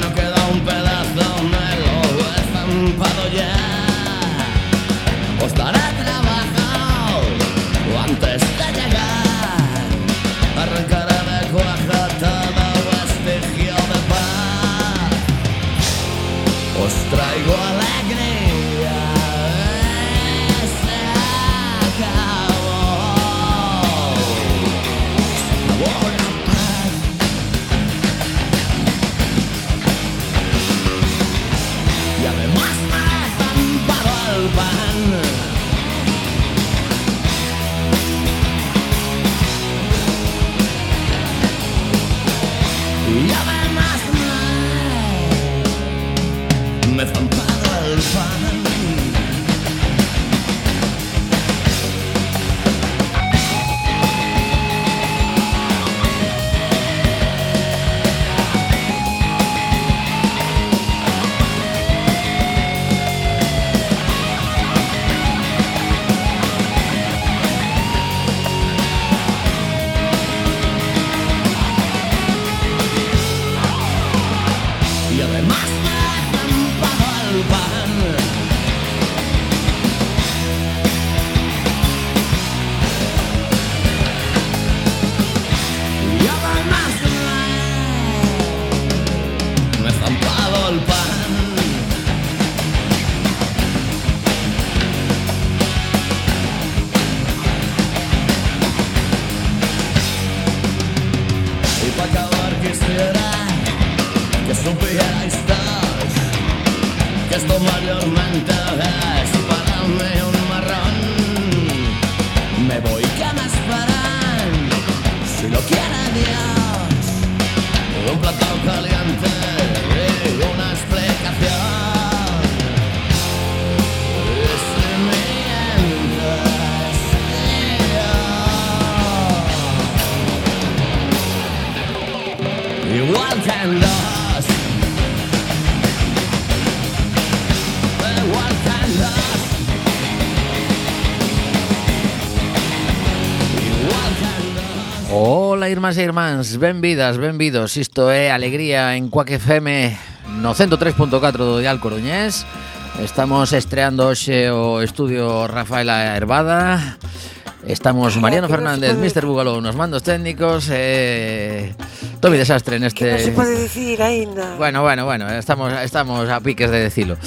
No queda un pedazo, me lo he estampado ya. Que supierais todos que esto mayormente es para un marrón. Me voy que me esperan, si lo quiere Dios, un plato caliente y una explicación. Igual que Ola, irmás e irmáns, benvidas, benvidos. Isto é Alegría en Cuac FM no 103.4 do Dial Coruñés. Estamos estreando hoxe o estudio Rafaela Hervada Estamos Mariano Fernández, Mr. Bugalou nos mandos técnicos e eh, Tomi Desastre neste... Que non se pode dicir aínda. Bueno, bueno, bueno, estamos, estamos a piques de decilo.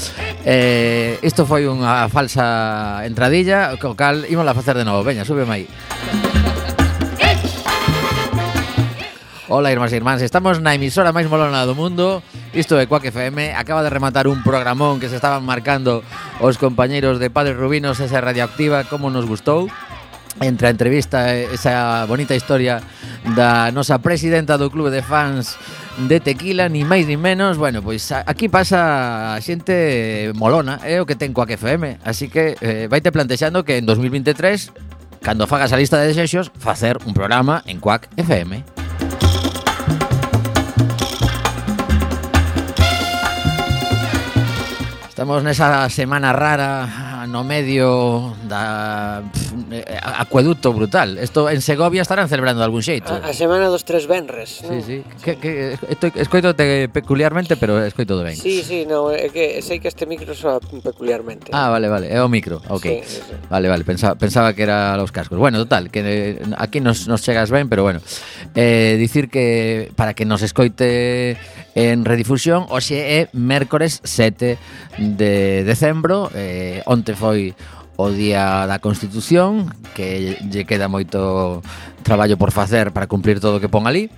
Eh, Isto foi unha falsa entradilla Co cal, a facer de novo, veña, súbeme aí. Ola, irmás e irmáns, estamos na emisora máis molona do mundo Isto é Quack FM Acaba de rematar un programón que se estaban marcando Os compañeiros de Padre Rubinos Esa radioactiva, como nos gustou entre a entrevista esa bonita historia da nosa presidenta do Clube de Fans de Tequila, ni máis ni menos. Bueno, pois aquí pasa a xente molona, é o que ten Quack FM, así que eh, vaite plantexando que en 2023 cando fagas a lista de desexos, facer un programa en Quack FM. Estamos nesa semana rara no medio da pff, eh, acueduto brutal. Isto en Segovia estarán celebrando de algún xeito. A, a semana dos tres venres, non? Sí, sí. Que, que estoy escoitote peculiarmente, pero escoito do ben. Sí, sí, no, é que sei que este micro soa peculiarmente. Ah, vale, vale, é o micro. OK. Sí, sí, sí. Vale, vale, pensaba pensaba que era los cascos. Bueno, total, que eh, aquí nos nos chegas ben, pero bueno. Eh dicir que para que nos escoite en redifusión, hoxe é mércores 7 de decembro, eh onte foi o día da Constitución, que lle queda moito traballo por facer para cumprir todo o que pon ali.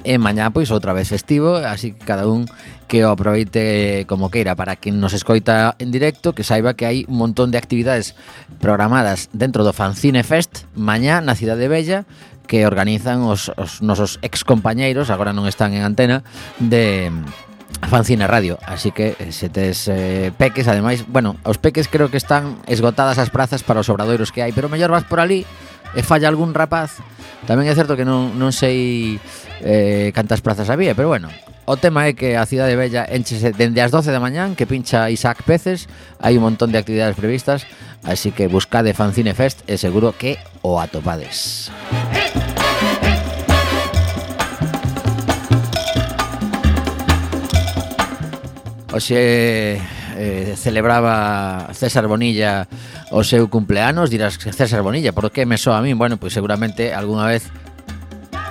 E mañá pois outra vez festivo, así que cada un que o aproveite como queira para quen nos escoita en directo, que saiba que hai un montón de actividades programadas dentro do Fancine Fest mañá na Cidade Bella que organizan os, os nosos excompañeiros, agora non están en antena, de Fanzine Radio, así que eh, se tes eh, peques, ademais, bueno, os peques creo que están esgotadas as prazas para os obradoiros que hai, pero mellor vas por ali e falla algún rapaz. Tamén é certo que non, non sei eh, cantas prazas había, pero bueno, O tema é que a cidade bella enchese dende as 12 da mañán que pincha Isaac Peces, hai un montón de actividades previstas, así que buscade Fanzine Fest e seguro que o atopades. Oxe eh, celebraba César Bonilla o seu cumpleanos Dirás, César Bonilla, por que me soa a min? Bueno, pois pues seguramente algunha vez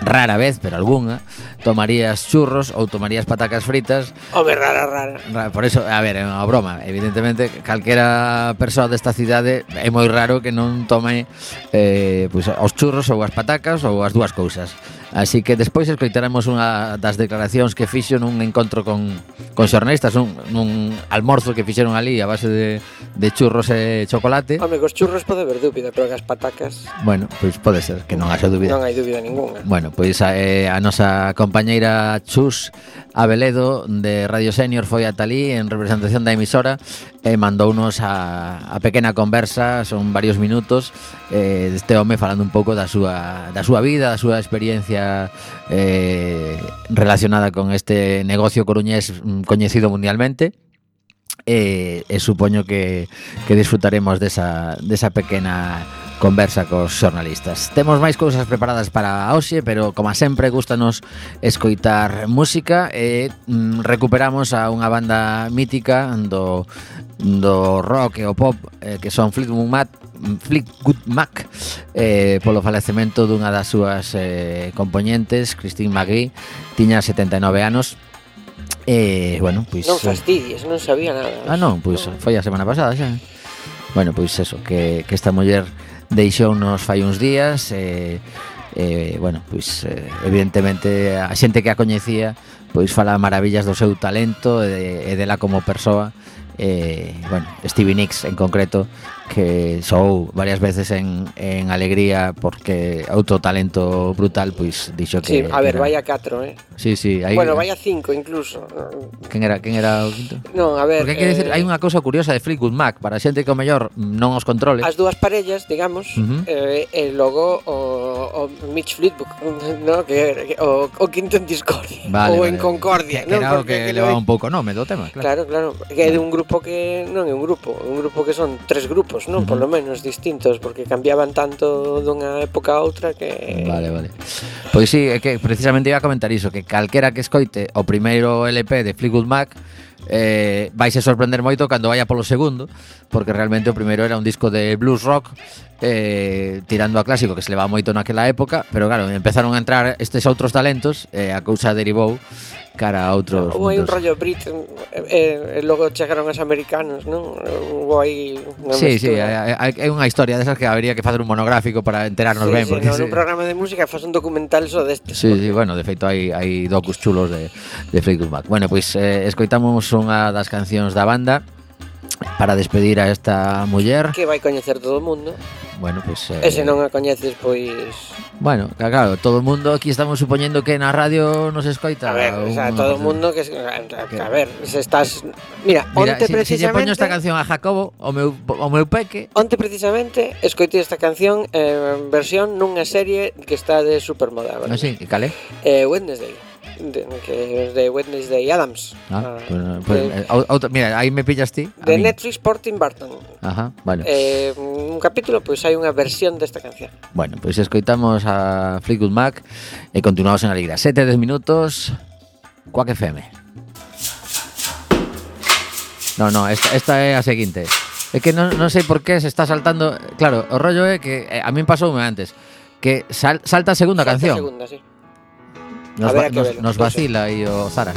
rara vez, pero alguna, tomarías churros ou tomarías patacas fritas. Home, rara, rara. Por eso, a ver, é unha broma. Evidentemente, calquera persoa desta cidade é moi raro que non tome eh, pues, os churros ou as patacas ou as dúas cousas. Así que despois escoitaremos unha das declaracións que fixo nun encontro con, con xornalistas, un, nun almorzo que fixeron ali a base de, de churros e chocolate. Home, cos churros pode haber dúbida, pero as patacas... Bueno, pois pode ser, que non haxa dúbida. Non hai dúbida ninguna. Bueno, pois a, eh, a nosa compañeira Chus Abeledo de Radio Senior foi a Talí en representación da emisora e mandounos a, a pequena conversa, son varios minutos, eh, este home falando un pouco da súa, da súa vida, da súa experiencia eh, relacionada con este negocio coruñés mm, coñecido mundialmente e, e supoño que, que disfrutaremos desa, desa pequena conversa cos xornalistas. Temos máis cousas preparadas para hoxe, pero como sempre gustanos escoitar música e mm, recuperamos a unha banda mítica do do rock e o pop eh, que son Fleetwood Mac, Fleetwood Mac eh, polo falecemento dunha das súas eh, componentes, Christine McGee, tiña 79 anos. E, eh, bueno, pois... Non eh, fastidies, non sabía nada. Ah, non, pois no. foi a semana pasada xa. Bueno, pois eso, que, que esta muller deixounos fai uns días e eh, bueno, pois eh, evidentemente a xente que a coñecía pois fala maravillas do seu talento e, de, e dela como persoa. Eh, bueno, Stevie Nicks en concreto que sou varias veces en, en Alegría porque outro talento brutal pois dixo que Sí, a ver, era... vai a 4, eh. Sí, sí, aí Bueno, vai a 5 incluso. Quen era, quen era o quinto? Non, a ver. Porque hai que eh... decir, hai unha cousa curiosa de Fleetwood Mac para xente que o mellor non os controle. As dúas parellas, digamos, uh -huh. eh, e logo o, o Mitch Fleetwood, no, que, que o, o quinto en Discordia vale, ou vale. en Concordia, que, que era no, porque que levaba un pouco nome do tema, claro. Claro, claro, que é de un grupo que non é un grupo, un grupo que son tres grupos tempos, non? Uh -huh. Menos distintos, porque cambiaban tanto dunha época a outra que... Vale, vale. Pois sí, é que precisamente iba a comentar iso, que calquera que escoite o primeiro LP de Fleetwood Mac eh, vais a sorprender moito cando vaya polo segundo porque realmente o primeiro era un disco de blues rock eh, tirando a clásico que se levaba moito naquela época pero claro, empezaron a entrar estes outros talentos e eh, a cousa derivou cara a outros Houve un rollo Brit e, e logo chegaron os americanos, non? Houve aí unha Sí, sí, é, é unha historia desas que habría que facer un monográfico para enterarnos sí, ben sí, porque no, sí. un programa de música faz un documental só so deste. Sí, porque... sí, bueno, de feito hai hai docus chulos de de Fleetwood Mac. Bueno, pois pues, eh, escoitamos unha das cancións da banda para despedir a esta muller que vai coñecer todo o mundo Bueno, pois... Pues, eh... E se non a coñeces, pois... Bueno, claro, todo o mundo aquí estamos supoñendo que na radio nos escoita. A ver, o sea, todo o mundo que... A ver, se estás... Mira, Mira onte si, precisamente... Si lle poño esta canción a Jacobo, o meu, o meu peque... Onte precisamente escoitei esta canción en eh, versión nunha serie que está de supermoda. agora. así, ah, sí, cale? Eh, Wednesday. De, que é de Wednesday Adams. Ah, Ah, pues, pues, de, eh, auto- mira, aí me pillas ti. de. Netflix por Tim Burton. Ajá, bueno. Eh, un capítulo, pois hai unha versión desta canción. Bueno, pois escoitamos a Fleetwood Mac e continuamos en Alegría. 7 10 minutos, Quack FM. No, no, esta, esta é a seguinte. É que non, non sei por qué se está saltando... Claro, o rollo é que eh, a min pasoume antes que sal, salta a segunda Salta canción. Segunda, sí. Nos, vacila ahí o Zara.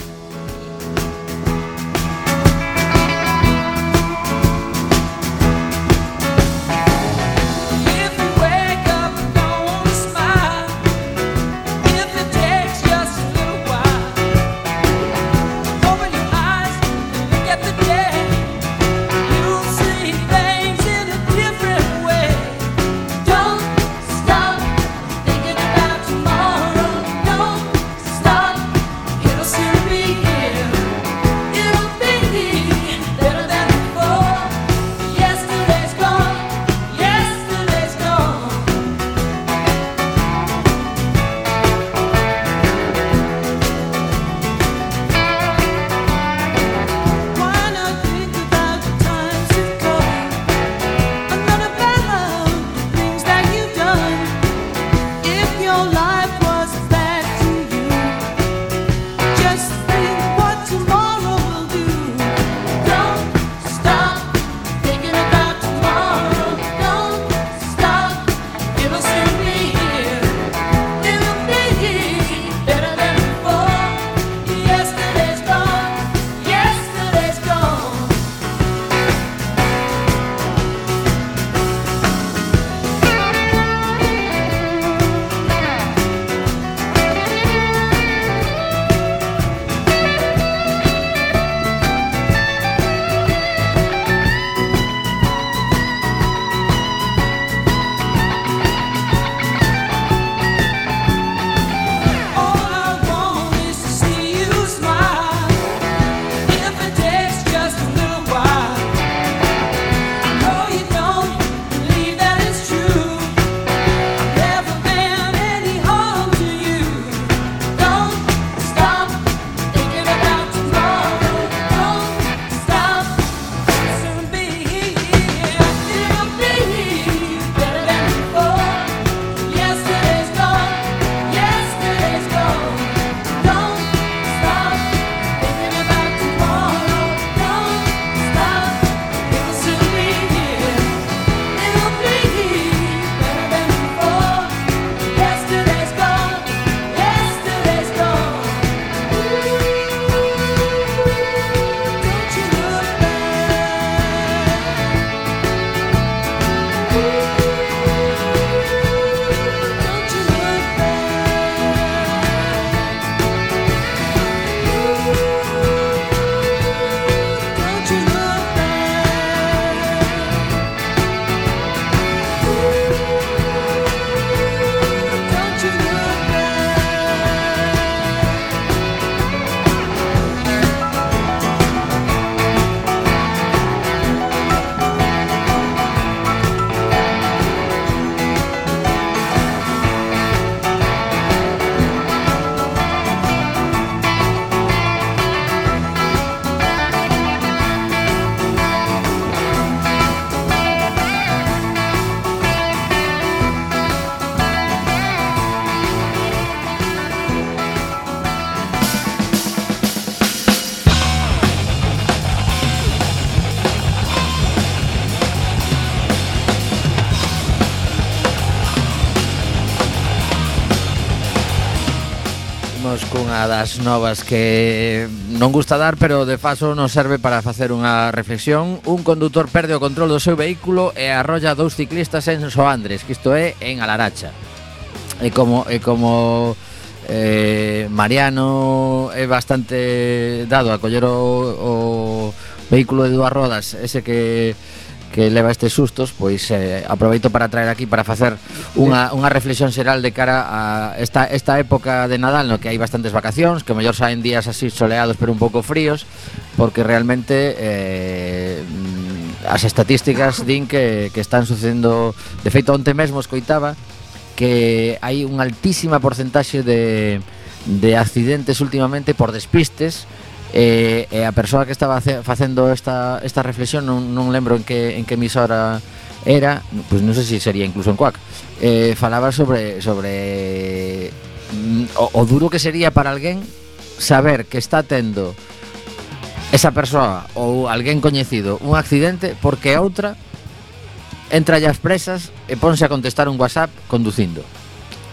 das novas que non gusta dar, pero de paso nos serve para facer unha reflexión. Un condutor perde o control do seu vehículo e arrolla dous ciclistas en Soandres, que isto é en Alaracha. E como e como eh, Mariano é bastante dado a coller o, o vehículo de dúas rodas, ese que que leva estes sustos, pois eh, aproveito para traer aquí para facer unha, unha reflexión xeral de cara a esta, esta época de Nadal no que hai bastantes vacacións, que mellor saen días así soleados pero un pouco fríos, porque realmente eh, as estatísticas din que, que están sucedendo... De feito, onte mesmo escoitaba que hai unha altísima porcentaxe de, de accidentes últimamente por despistes, E, e a persoa que estaba facendo esta, esta reflexión non, non lembro en que, en que emisora era, pois pues non sei se sería incluso en Cuac, eh, falaba sobre sobre mm, o, o duro que sería para alguén saber que está tendo esa persoa ou alguén coñecido un accidente porque outra entra as presas e ponse a contestar un WhatsApp conducindo.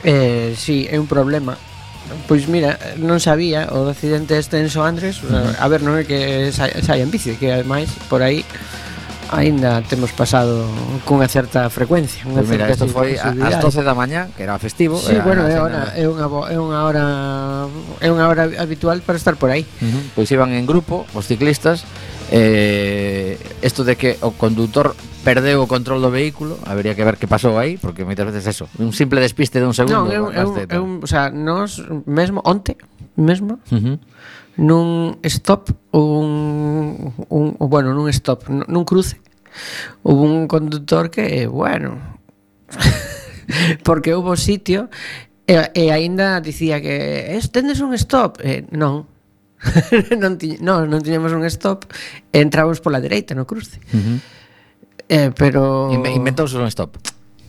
Eh, sí, é un problema Pois mira, non sabía o accidente este en Soandres A ver, non é que sa, saia en bici Que ademais, por aí Ainda temos pasado cunha certa frecuencia unha pues mira, isto foi ás 12 da mañá Que era festivo Sí, era bueno, é, hora, é, unha, é unha hora É unha hora habitual para estar por aí uh -huh. Pois iban en grupo, os ciclistas eh, Esto de que o condutor perdeu o control do vehículo, habería que ver que pasou aí, porque moitas veces eso, un simple despiste de un segundo. Non, eu, eu, un, o sea, nos mesmo onte, mesmo, uh -huh. nun stop, un, un, bueno, nun stop, nun cruce, houve un conductor que, bueno, porque houve sitio e, e aínda dicía que tendes un stop, e, non, non, ti, non, non tiñamos un stop, entramos pola dereita no cruce. Uh -huh Eh, pero... Inve inventouse un stop.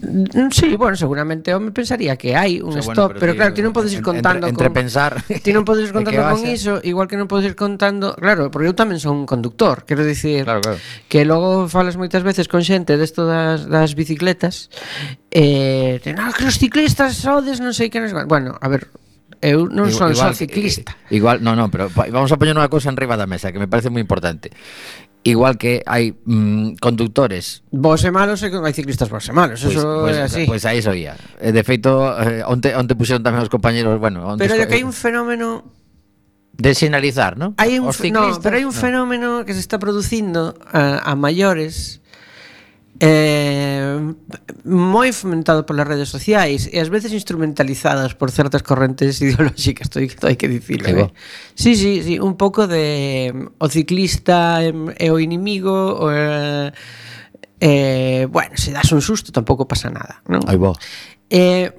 Mm, sí, bueno, seguramente eu me pensaría que hai un o sea, stop, bueno, pero, pero claro, ti non podes ir contando entre, entre con, pensar ti non podes ir contando con iso, igual que non podes ir contando, claro, porque eu tamén son un conductor, quero dicir claro, claro. que logo falas moitas veces con xente desto das, das bicicletas eh, de, no, ah, que os ciclistas sodes, non sei que nos... Bueno, a ver, eu non son igual, só ciclista. Igual, no, no, pero vamos a poñer unha cousa enriba da mesa que me parece moi importante. Igual que hai mm, conductores Vos e malos e que hai ciclistas vos e malos pues, Eso pues, é pois, así Pois pues aí soía De feito, eh, onte, onte puxeron tamén os compañeros bueno, onte Pero que hai un fenómeno De sinalizar, non? Hai un, os ciclistas, no, pero hai un no. fenómeno que se está producindo a, a maiores eh, moi fomentado polas redes sociais e ás veces instrumentalizadas por certas correntes ideolóxicas, estou hai que dicilo. Eh? Sí, sí, sí, un pouco de o ciclista é o inimigo, o, eh, eh, bueno, se das un susto tampouco pasa nada, non? Aí va. Eh,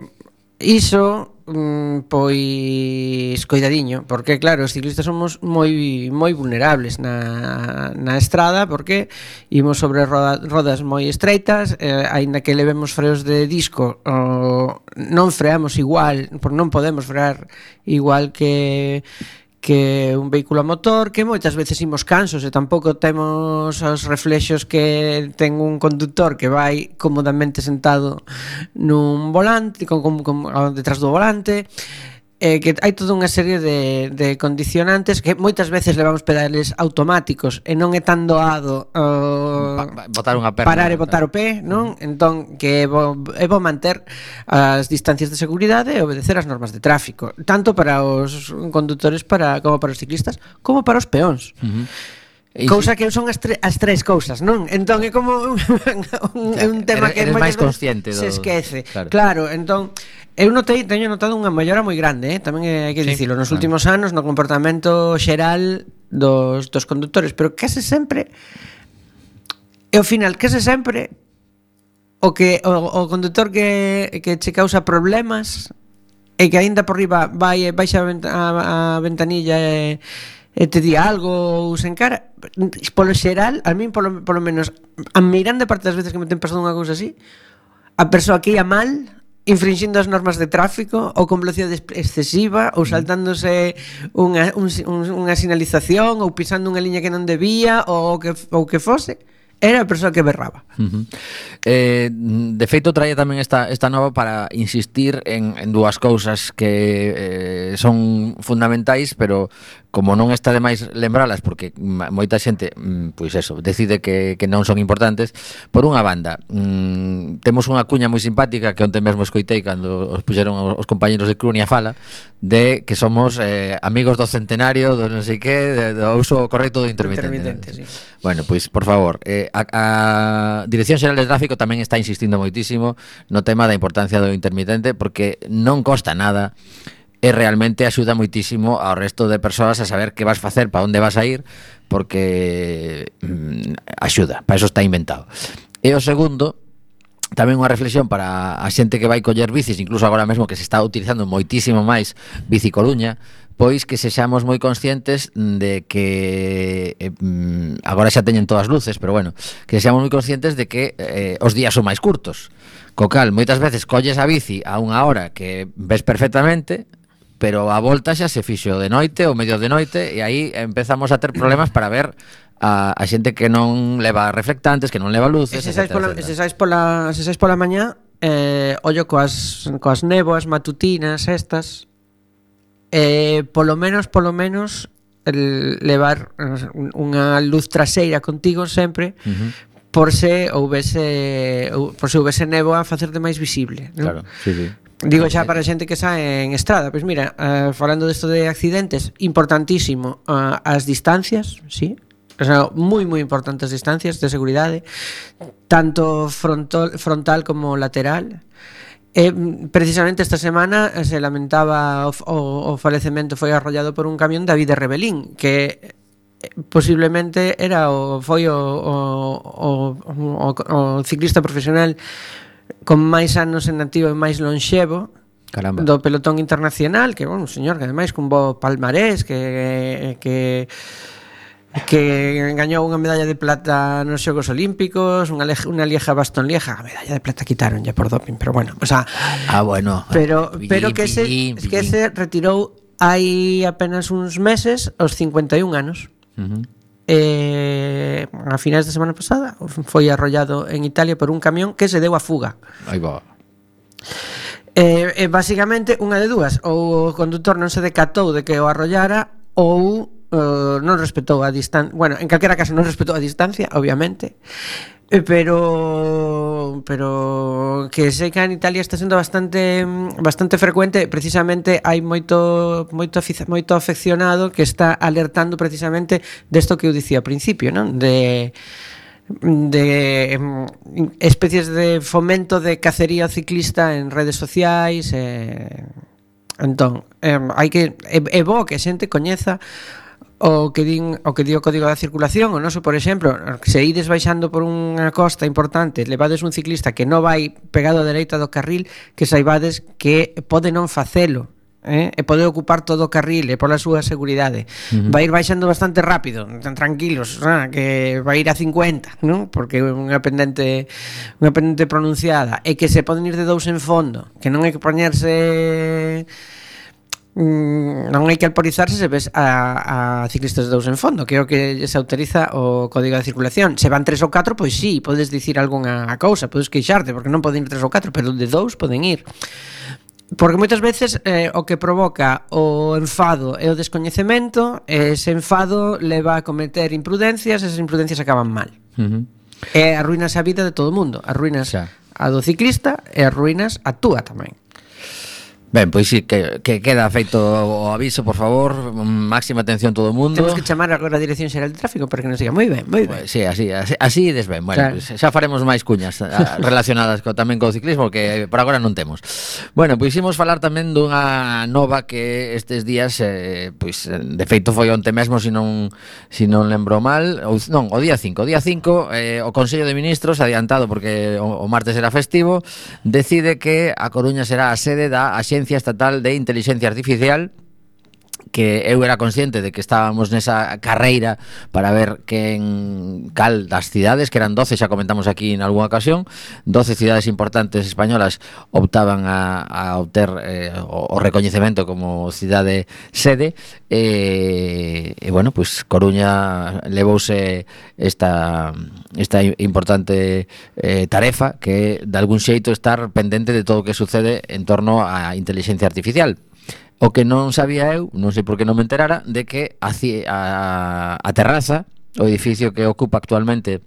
iso mm, pois coidadiño, porque claro, os ciclistas somos moi moi vulnerables na, na estrada porque imos sobre roda, rodas moi estreitas, eh, aínda que levemos freos de disco, oh, non freamos igual, por non podemos frear igual que que un vehículo a motor que moitas veces imos cansos e tampouco temos os reflexos que ten un conductor que vai cómodamente sentado nun volante, con, con, con, detrás do volante eh, que hai toda unha serie de, de condicionantes que moitas veces levamos pedales automáticos e non é tan doado uh, botar unha perna, parar e botar o pé, non? Entón que é bo, é bo manter as distancias de seguridade e obedecer as normas de tráfico, tanto para os condutores para como para os ciclistas como para os peóns. Uh -huh. Cousa que son as, tre, as tres cousas, non? Entón é como un, un, é un tema eres, que eres máis consciente do... se esquece. Claro, claro entón eu notei, teño notado unha mellora moi grande, eh? tamén hai que sí, dicilo, nos claro. últimos anos no comportamento xeral dos, dos conductores, pero case sempre e ao final case sempre o que o, o conductor que que che causa problemas e que aínda por riba vai baixa a, a, a ventanilla e, e te di algo ou se encara polo xeral, a min polo, polo menos, a mirando parte das veces que me ten pasado unha cousa así, a persoa que ia mal, infringindo as normas de tráfico ou con velocidade excesiva ou mm. saltándose unha, un, unha sinalización ou pisando unha liña que non debía ou que, ou que fose era a persoa que berraba. Uh -huh. eh, de feito, traía tamén esta, esta nova para insistir en, en dúas cousas que eh, son fundamentais, pero como non está de máis lembralas porque moita xente, mm, pois eso, decide que, que non son importantes, por unha banda, mm, temos unha cuña moi simpática que onte mesmo escoitei cando os puxeron os compañeros de Crunia Fala, de que somos eh, amigos do centenario, do non sei que, do uso correcto do intermitente. intermitente sí. Bueno, pois, por favor, eh, a, a Dirección Xeral de Tráfico tamén está insistindo moitísimo no tema da importancia do intermitente porque non costa nada e realmente axuda moitísimo ao resto de persoas a saber que vas facer, para onde vas a ir, porque mm, axuda, para eso está inventado. E o segundo, tamén unha reflexión para a xente que vai coller bicis, incluso agora mesmo que se está utilizando moitísimo máis Bici Coruña, pois que sexamos moi conscientes de que eh, mm, agora xa teñen todas luces, pero bueno, que sexamos moi conscientes de que eh, os días son máis curtos. Co cal, moitas veces colles a bici a unha hora que ves perfectamente, pero a volta xa se fixo de noite ou medio de noite e aí empezamos a ter problemas para ver a, a xente que non leva reflectantes, que non leva luces, e se sais pola, se sais pola, se sais pola mañá, eh, ollo coas, coas néboas matutinas estas, eh, polo menos, polo menos, el levar unha luz traseira contigo sempre, uh -huh. por se houvese por se houvese néboa facerte máis visible, non? Claro, sí, sí. Digo xa para xente que sae en estrada, pois mira, uh, falando desto de accidentes, importantísimo uh, as distancias, sí? O sea, moi moi importantes distancias de seguridade, tanto frontal, frontal como lateral. Eh, precisamente esta semana eh, se lamentaba o, o, o falecemento foi arrollado por un camión David Rebelín, que posiblemente era o foi o, o, o, o, o ciclista profesional con máis anos en activo e máis lonxevo Caramba. do pelotón internacional, que, bueno, señor, que ademais cun bo palmarés, que, que que gañou unha medalla de plata nos Xogos Olímpicos, unha leja, unha lieja bastón lieja, a medalla de plata quitaron ya por doping, pero bueno, o sea, ah, bueno. Pero pillín, pero que se pillín, pillín. que se retirou hai apenas uns meses aos 51 anos. Uh -huh eh, a finais da semana pasada foi arrollado en Italia por un camión que se deu a fuga. Aí va. Eh, eh, basicamente unha de dúas, ou o conductor non se decatou de que o arrollara ou eh, non respetou a distancia, bueno, en calquera caso non respetou a distancia, obviamente, eh, pero pero que sei que en Italia está sendo bastante bastante frecuente, precisamente hai moito moito moito afeccionado que está alertando precisamente desto que eu dicía ao principio, non? De de especies de fomento de cacería ciclista en redes sociais eh, entón eh, hai que é, é bo que a xente coñeza o que din o que di o código da circulación, o noso, por exemplo, se ides baixando por unha costa importante, levades un ciclista que non vai pegado a dereita do carril, que saibades que pode non facelo, eh? e pode ocupar todo o carril e pola súa seguridade. Uh -huh. Vai ir baixando bastante rápido, tan tranquilos, ah, que vai ir a 50, non? Porque é unha pendente unha pendente pronunciada e que se poden ir de dous en fondo, que non hai que poñerse Mm, non hai que alporizarse se ves a, a ciclistas de dous en fondo creo que se autoriza o código de circulación se van tres ou catro, pois sí, podes dicir algunha cousa, podes queixarte porque non poden ir tres ou catro, pero de dous poden ir Porque moitas veces eh, o que provoca o enfado e o descoñecemento, ese enfado leva a cometer imprudencias, esas imprudencias acaban mal. Uh -huh. E arruinas a vida de todo o mundo, arruinas Xa. a do ciclista e arruinas a túa tamén. Ben, pois sí, que, que queda feito o aviso, por favor, mm, máxima atención todo o mundo. Temos que chamar agora a Dirección Xeral de Tráfico para que nos diga moi ben, moi ben. Pois, pues, sí, así, así, así desben. Bueno, claro. pues, xa faremos máis cuñas ah, relacionadas co, tamén co ciclismo que por agora non temos. Bueno, pois imos falar tamén dunha nova que estes días eh, pois de feito foi onte mesmo se si non se si non lembro mal, ou, non, o día 5, o día 5 eh, o Consello de Ministros adiantado porque o, o martes era festivo, decide que a Coruña será a sede da Axencia Estatal de Inteligencia Artificial que eu era consciente de que estábamos nesa carreira para ver que en cal das cidades, que eran 12, xa comentamos aquí en algunha ocasión, 12 cidades importantes españolas optaban a, a obter eh, o, o recoñecemento como cidade sede e, eh, e bueno, pois pues, Coruña levouse esta esta importante eh, tarefa que de algún xeito estar pendente de todo o que sucede en torno á inteligencia artificial. O que non sabía eu, non sei por que non me enterara, de que a, a, a terraza, o edificio que ocupa actualmente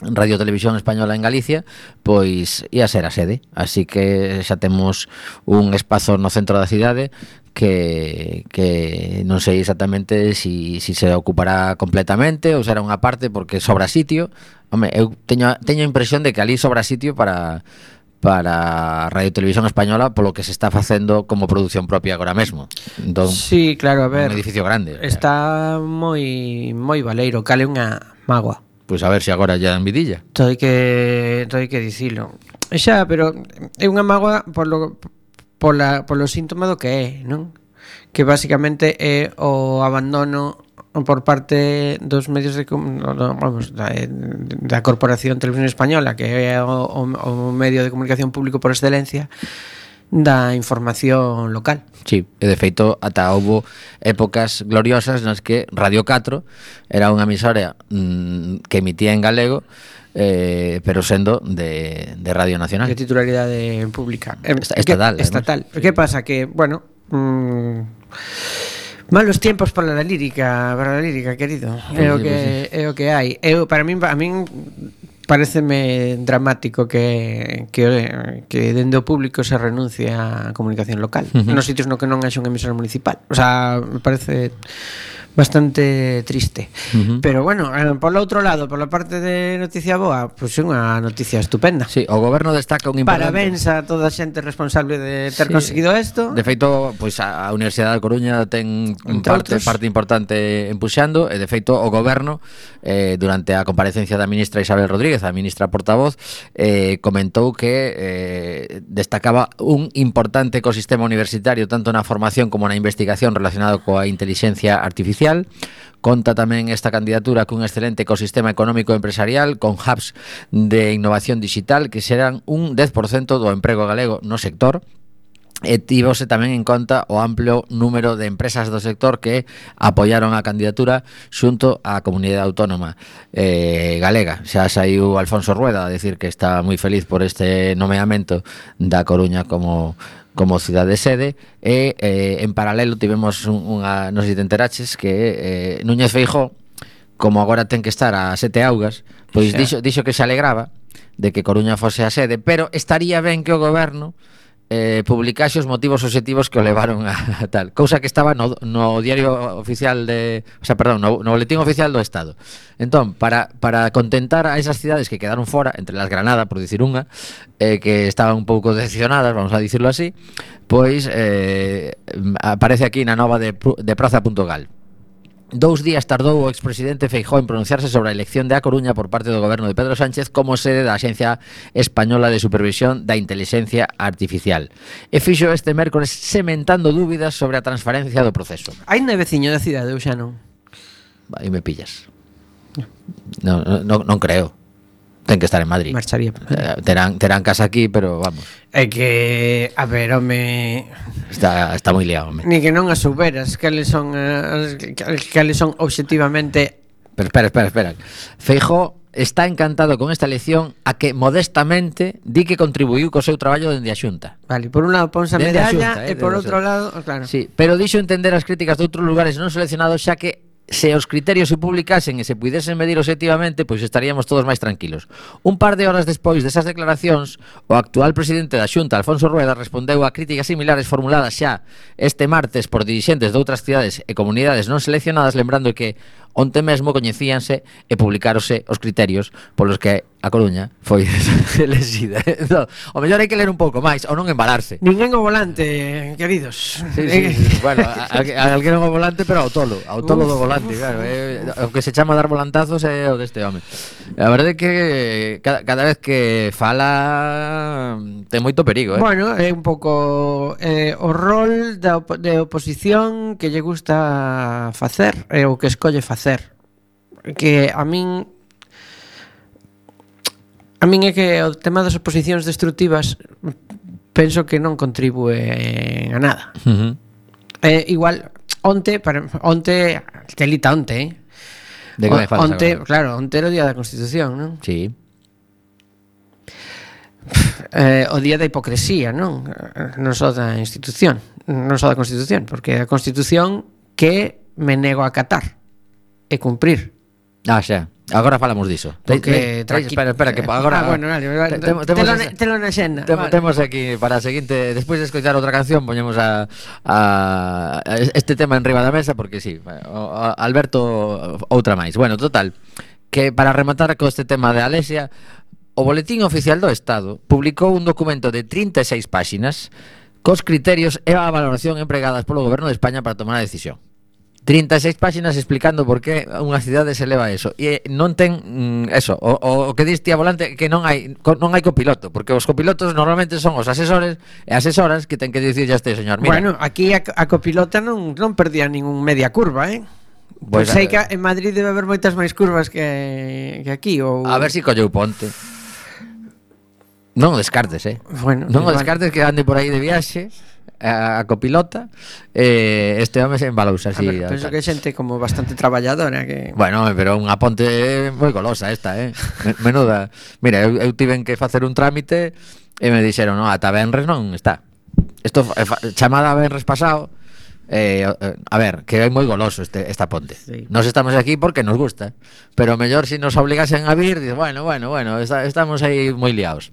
Radio Televisión Española en Galicia, pois ia ser a sede. Así que xa temos un espazo no centro da cidade que, que non sei exactamente si, si se ocupará completamente ou será unha parte porque sobra sitio. Home, eu teño, teño a impresión de que ali sobra sitio para para Radio Televisión Española polo que se está facendo como produción propia agora mesmo. Entón, sí, claro, a ver. Un edificio grande. Está claro. moi moi valeiro, cale unha mágoa. Pois pues a ver se agora ya en vidilla. Toi que toi que dicilo. Xa, pero é unha mágoa por lo pola polo síntoma do que é, non? Que basicamente é o abandono por parte dos medios de vamos, da, eh, da Corporación Televisión Española, que é o, o, o medio de comunicación público por excelencia, da información local. Sí, e de feito ata houbo épocas gloriosas nas que Radio 4 era unha emisora mm, que emitía en galego eh, pero sendo de, de Radio Nacional. De titularidade pública. Eh, estatal. Que, estatal. Estatal. Sí. Que pasa? Que, bueno... Mm, Malos tiempos para a lírica, para a lírica, querido. Ah, é o que é o que hai. Eu para min a min pareceme dramático que, que, que dende o público se renuncia á comunicación local uh -huh. nos sitios no que non haxe un emisor municipal. O sea, me parece bastante triste. Uh -huh. Pero bueno, eh, polo outro lado, pola parte de noticia boa, pois pues, unha noticia estupenda. Sí, o goberno destaca un importante Parabéns a toda a xente responsable de ter sí. conseguido isto. De feito, pois pues, a Universidade da Coruña ten parte outros. parte importante empuxando e de feito o goberno eh, durante a comparecencia da ministra Isabel Rodríguez, a ministra portavoz, eh, comentou que eh, destacaba un importante ecosistema universitario tanto na formación como na investigación relacionado coa inteligencia artificial Conta tamén esta candidatura cun excelente ecosistema económico e empresarial con hubs de innovación digital que serán un 10% do emprego galego no sector e tivose tamén en conta o amplio número de empresas do sector que apoiaron a candidatura xunto á comunidade autónoma eh, galega. Xa saiu Alfonso Rueda a decir que está moi feliz por este nomeamento da Coruña como como cidade sede e eh, en paralelo tivemos unha nos enteraches que eh, Núñez Feijó como agora ten que estar a sete augas pois dixo, dixo que se alegraba de que Coruña fose a sede pero estaría ben que o goberno eh, publicase os motivos obxectivos que o levaron a, a tal, cousa que estaba no, no diario oficial de, o sea, perdón, no, no boletín oficial do Estado. Entón, para, para contentar a esas cidades que quedaron fora, entre las Granada, por dicir unha, eh, que estaban un pouco decepcionadas, vamos a dicirlo así, pois eh, aparece aquí na nova de, de praza.gal. Dous días tardou o expresidente Feijó en pronunciarse sobre a elección de A Coruña por parte do goberno de Pedro Sánchez como sede da Axencia Española de Supervisión da Inteligencia Artificial. E fixo este mércores sementando dúbidas sobre a transferencia do proceso. Hai neveciño da cidade, eu xa non? Aí me pillas. No, no, non creo ten que estar en Madrid. Marcharía. Eh, terán, terán casa aquí, pero vamos. É que, a ver, home... Está, está moi liado, home. Ni que non as souberas, cales son, eh, as, cales son objetivamente... Pero espera, espera, espera. Feijo está encantado con esta elección a que modestamente di que contribuiu co seu traballo dende a Xunta. Vale, por un lado ponse a medalla xunta, eh, e por outro lado, claro. Sí, pero dixo entender as críticas de outros lugares non seleccionados xa que se os criterios se publicasen e se pudesen medir objetivamente, pois estaríamos todos máis tranquilos. Un par de horas despois desas declaracións, o actual presidente da Xunta, Alfonso Rueda, respondeu a críticas similares formuladas xa este martes por dirixentes de outras cidades e comunidades non seleccionadas, lembrando que Onte mesmo coñecíanse e publicárose os criterios polos que a Coruña foi elexida. No, o mellor hai que ler un pouco máis ou non embalarse. Ninguén o volante, queridos. Sí, sí, sí. bueno, a, a, a alguén o volante, pero ao tolo, ao tolo uf, do volante, uf, claro. eh, o que se chama dar volantazos é o deste home. A verdade é que cada, cada vez que fala ten moito perigo, eh. Bueno, é un pouco eh, o rol da op de oposición que lle gusta facer, é o que escolle facer que a min a min é que o tema das oposicións destructivas penso que non contribúe a nada uh -huh. eh, igual onte para, onte telita onte eh? De que o, onte, agora? claro, onte era o día da Constitución, non? Sí. Eh, o día da hipocresía, non? Non só da institución, non só da Constitución, porque a Constitución que me nego a acatar e cumprir. Ah, xa. Agora falamos diso. Porque te, te, espera, espera que agora Ah, bueno, vale, vale, te, te, telo, na, telo na xenda. Te, vale. Temos aquí para a seguinte, despois de escoitar outra canción, poñemos a, a este tema en riba da mesa porque si, sí, Alberto outra máis. Bueno, total, que para rematar co este tema de Alesia, o Boletín Oficial do Estado publicou un documento de 36 páxinas cos criterios e a valoración empregadas polo Goberno de España para tomar a decisión. 36 páxinas explicando por que unha cidade se leva a eso. E non ten mm, eso, o, o que diste a volante que non hai co, non hai copiloto, porque os copilotos normalmente son os asesores e asesoras que ten que dicir a este señor, mira. Bueno, aquí a, a copilota non non perdía ningún media curva, eh? Pois, pois pues sei que en Madrid debe haber moitas máis curvas que, que aquí ou A ver se si colleu ponte. Non o descartes, eh. Bueno, non o descartes que ande por aí de viaxe a, a copilota eh, este home se embalouse así. Ah, a ver, penso que xente como bastante traballadora que Bueno, pero unha ponte moi golosa esta, eh. Menuda. Mira, eu, eu tiven que facer un trámite e me dixeron, "No, ata Benres non está." Isto chamada Benres pasado Eh, eh, a ver, que é moi goloso este, esta ponte sí. Nos estamos aquí porque nos gusta Pero mellor se si nos obligasen a vir dices, Bueno, bueno, bueno, está, estamos aí moi liados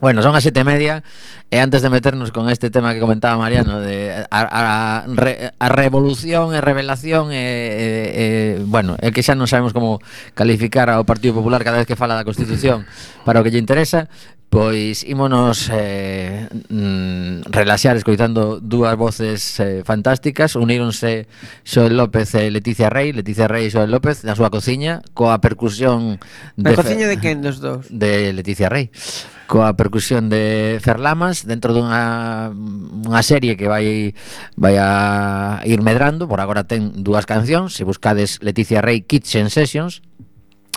Bueno, son as sete e media E antes de meternos con este tema que comentaba Mariano de A, a, re, a revolución e revelación e, e, e, Bueno, é que xa non sabemos como calificar ao Partido Popular Cada vez que fala da Constitución Para o que lle interesa Pois ímonos eh, mm, relaxar escoitando dúas voces eh, fantásticas. Uníronse Xoel López e Leticia Rey. Leticia Rey e Xoel López na súa cociña Coa percusión de Na cociña de quen? Dos dous? De Leticia Rey. Coa percusión de Ferlamas dentro dunha unha serie que vai vai a ir medrando, por agora ten dúas cancións, se buscades Leticia Rey Kitchen Sessions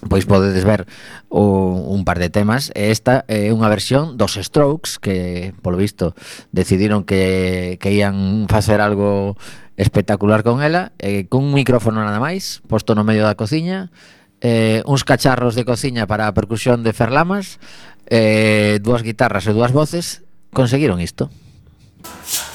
pois podedes ver o, un par de temas. E esta é unha versión dos Strokes que polo visto decidiron que, que ian facer algo espectacular con ela e cun micrófono nada máis posto no medio da cociña eh, uns cacharros de cociña para a percusión de Ferlamas eh, dúas guitarras e dúas voces conseguiron isto. Música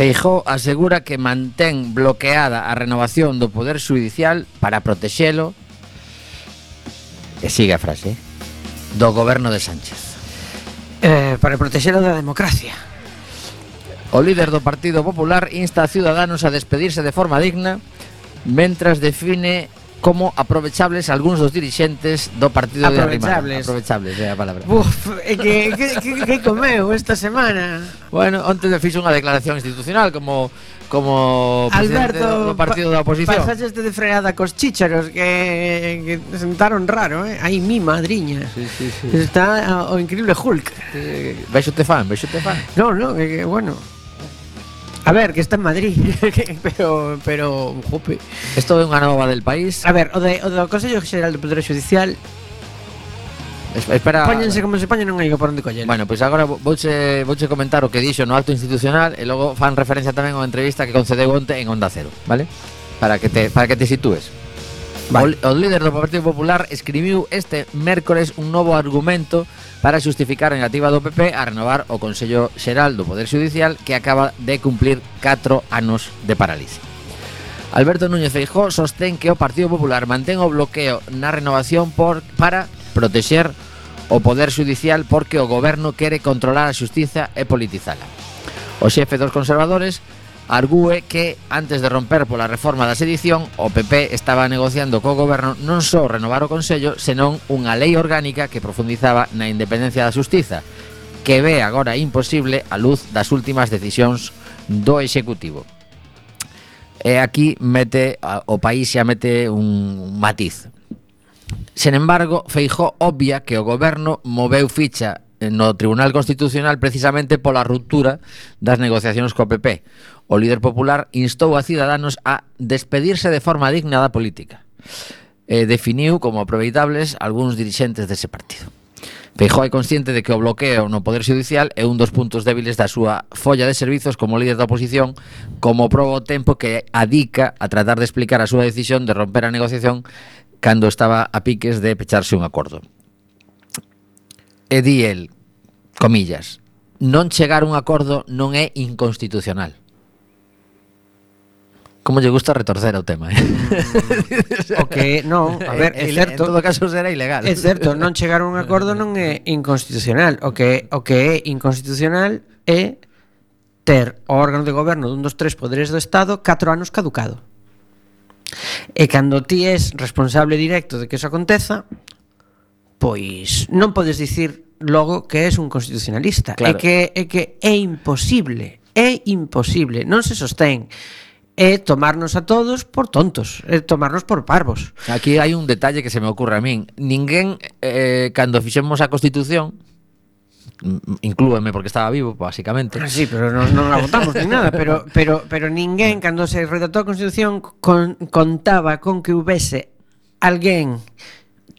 Feijó asegura que mantén bloqueada a renovación do Poder Judicial para protexelo e sigue a frase do goberno de Sánchez. Eh, para protexer a da democracia. O líder do Partido Popular insta a Ciudadanos a despedirse de forma digna mentras define como aprovechables algúns dos dirixentes do partido de Arrimada. Aprovechables é a palabra. Uf, é que, que, que, que comeu esta semana? Bueno, onte le fixo unha declaración institucional como como Alberto, do partido da oposición. Pasaxeste de fregada cos chícharos que, que sentaron raro, eh? Aí mi madriña. Sí, sí, sí. Está o, o increíble Hulk. Eh, vexo te fan, vexo te fan. No, no, que bueno, A ver, que está en Madrid, pero pero jope. Isto é unha nova del país. A ver, o de o do Consello Xeral do Poder Judicial Es, espera. Póñense como se poñen, non hai que por onde coller. Bueno, pois pues agora vouche vouche comentar o que dixo no acto institucional e logo fan referencia tamén a unha entrevista que concedeu onte en Onda Cero, vale? Para que te para que te sitúes. Vale. O líder do Partido Popular escribiu este mércores un novo argumento para xustificar a negativa do PP a renovar o Consello Xeral do Poder Judicial que acaba de cumplir 4 anos de parálise. Alberto Núñez Feijó sostén que o Partido Popular mantén o bloqueo na renovación por, para protexer o Poder Judicial porque o goberno quere controlar a xustiza e politizala. O xefe dos conservadores Argúe que, antes de romper pola reforma da sedición, o PP estaba negociando co goberno non só renovar o Consello, senón unha lei orgánica que profundizaba na independencia da Xustiza, que ve agora imposible a luz das últimas decisións do Executivo. E aquí mete o país xa mete un matiz. Sen embargo, Feijó obvia que o goberno moveu ficha no Tribunal Constitucional precisamente pola ruptura das negociacións co PP. O líder popular instou a Ciudadanos a despedirse de forma digna da política. E definiu como aproveitables algúns dirixentes dese partido. Feijóo é consciente de que o bloqueo no Poder Judicial é un dos puntos débiles da súa folla de servizos como líder da oposición, como proba o tempo que adica a tratar de explicar a súa decisión de romper a negociación cando estaba a piques de pecharse un acordo. E di el, comillas, non chegar a un acordo non é inconstitucional. Como lle gusta retorcer o tema, eh? O que non, a ver, é certo. En todo caso será ilegal. É certo, non chegar a un acordo non é inconstitucional. O que o que é inconstitucional é ter o órgano de goberno dun dos tres poderes do Estado 4 anos caducado. E cando ti és responsable directo de que iso aconteza, pois non podes dicir logo que és un constitucionalista. Claro. É que é que é imposible, é imposible, non se sostén é tomarnos a todos por tontos, é tomarnos por parvos. Aquí hai un detalle que se me ocurre a min. Ninguén, eh, cando fixemos a Constitución, inclúeme porque estaba vivo, basicamente. Ah, sí, pero non, non a votamos ni nada, pero, pero, pero ninguén, cando se redactou a Constitución, con, contaba con que houvese alguén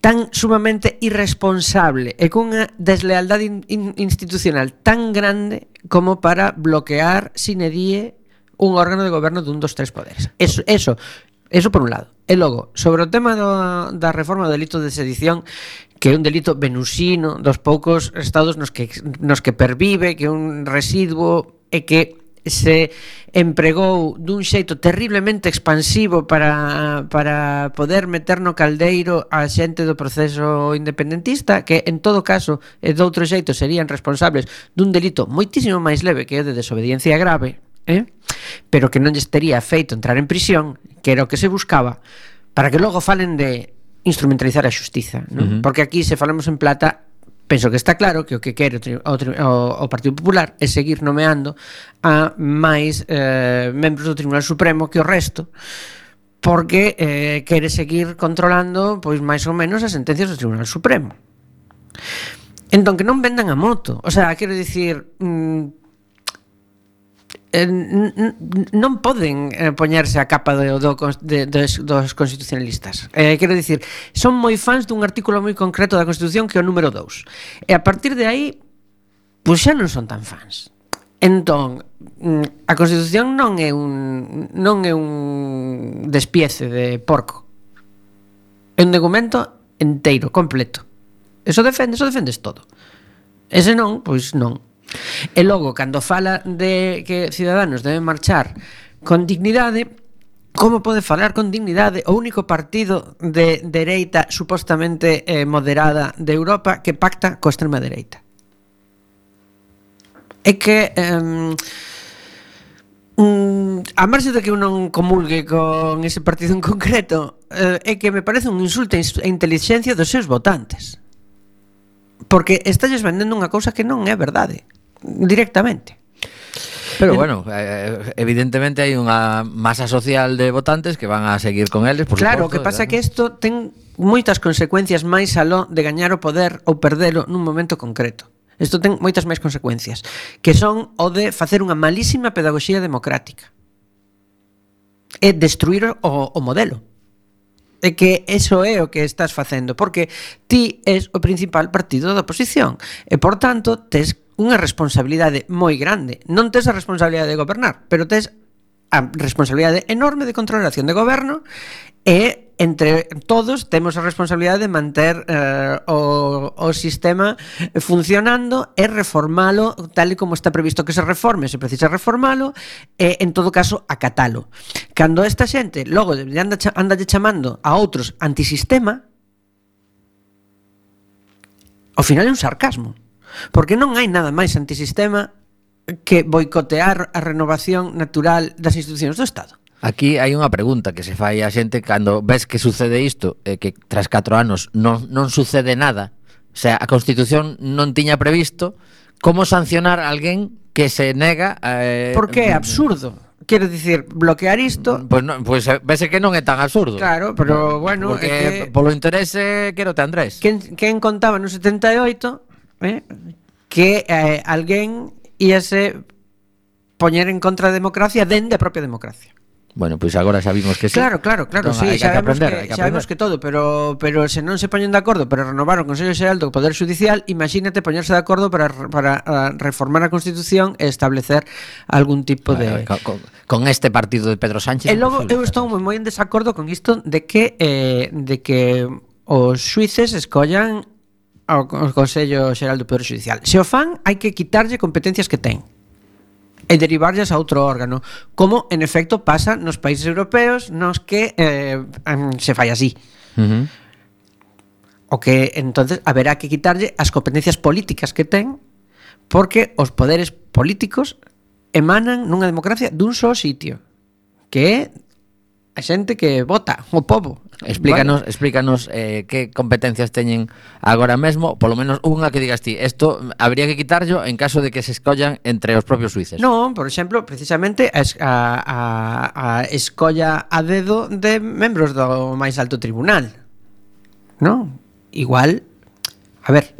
tan sumamente irresponsable e cunha deslealdade in, in, institucional tan grande como para bloquear sine die un órgano de goberno dun dos tres poderes. Eso, eso, eso por un lado. E logo, sobre o tema do, da reforma do delito de sedición, que é un delito venusino dos poucos estados nos que, nos que pervive, que é un residuo e que se empregou dun xeito terriblemente expansivo para, para poder meter no caldeiro a xente do proceso independentista que en todo caso e doutro xeito serían responsables dun delito moitísimo máis leve que é de desobediencia grave eh? pero que non lles tería feito entrar en prisión, que era o que se buscaba, para que logo falen de instrumentalizar a xustiza, non? Uh -huh. Porque aquí se falamos en plata, penso que está claro que o que quere o, o, o Partido Popular é seguir nomeando a máis eh, membros do Tribunal Supremo que o resto, porque eh, quere seguir controlando pois máis ou menos as sentencias do Tribunal Supremo. Entón, que non vendan a moto. O sea, quero dicir, mm, eh, non poden eh, poñerse a capa do, do, de, dos, dos constitucionalistas. Eh, quero dicir, son moi fans dun artículo moi concreto da Constitución que é o número 2. E a partir de aí, pois xa non son tan fans. Entón, mm, a Constitución non é un non é un despiece de porco. É un documento enteiro, completo. Eso defende, eso defendes todo. Ese non, pois non. E logo, cando fala de que Ciudadanos deben marchar con dignidade, Como pode falar con dignidade o único partido de dereita supostamente eh, moderada de Europa que pacta co extrema dereita? É que eh, a marxe de que eu non comulgue con ese partido en concreto, eh, é que me parece un insulto á inteligencia dos seus votantes. Porque estalles vendendo unha cousa que non é verdade directamente. Pero bueno, eh, eh, evidentemente hai unha masa social de votantes que van a seguir con eles, por Claro, suposto, que pasa ¿verdad? que isto ten moitas consecuencias máis aló de gañar o poder ou perdelo nun momento concreto. Isto ten moitas máis consecuencias, que son o de facer unha malísima pedagogía democrática. E destruir o, o modelo. É que eso é o que estás facendo, porque ti és o principal partido da oposición. E, por tanto, tes unha responsabilidade moi grande. Non tes a responsabilidade de gobernar, pero tes a responsabilidade enorme de controlar a acción de goberno e entre todos temos a responsabilidade de manter eh, o, o sistema funcionando e reformalo tal e como está previsto que se reforme, se precisa reformalo e en todo caso acatalo. Cando esta xente logo anda, anda chamando a outros antisistema, ao final é un sarcasmo. Porque non hai nada máis antisistema que boicotear a renovación natural das institucións do Estado. Aquí hai unha pregunta que se fai a xente cando ves que sucede isto, e que tras 4 anos non, non sucede nada, o sea, a Constitución non tiña previsto como sancionar a alguén que se nega a... Eh... Porque é mm, absurdo. Quero dicir, bloquear isto... Pois pues no, pues, eh, vese que non é tan absurdo. Claro, pero bueno... Porque é que... polo interese quero te Andrés. Quen, quen contaba no 78 eh, que eh, alguén íase poñer en contra da democracia dende a propia democracia. Bueno, pois pues agora xa vimos que sí. Claro, claro, claro, entón, sí, que sabemos, aprender, que, que sabemos que todo, pero pero se non se poñen de acordo para renovar o Consello Xeral do Poder Judicial, imagínate poñerse de acordo para para reformar a Constitución e establecer algún tipo de con, con, con este partido de Pedro Sánchez. E logo eu estou moi moi en desacordo con isto de que eh, de que os suíces escollan ao, ao Consello Xeral do Poder Judicial. Se o fan, hai que quitarlle competencias que ten e derivarllas a outro órgano, como en efecto pasa nos países europeos nos que eh, se fai así. Uh -huh. O que entonces haberá que quitarlle as competencias políticas que ten porque os poderes políticos emanan nunha democracia dun só sitio, que é a xente que vota, o povo, Explícanos, vale. explícanos eh, que competencias teñen agora mesmo, polo menos unha que digas ti, isto habría que quitarlo en caso de que se escollan entre os propios suíces. Non, por exemplo, precisamente a, a, a escolla a dedo de membros do máis alto tribunal. Non? Igual, a ver,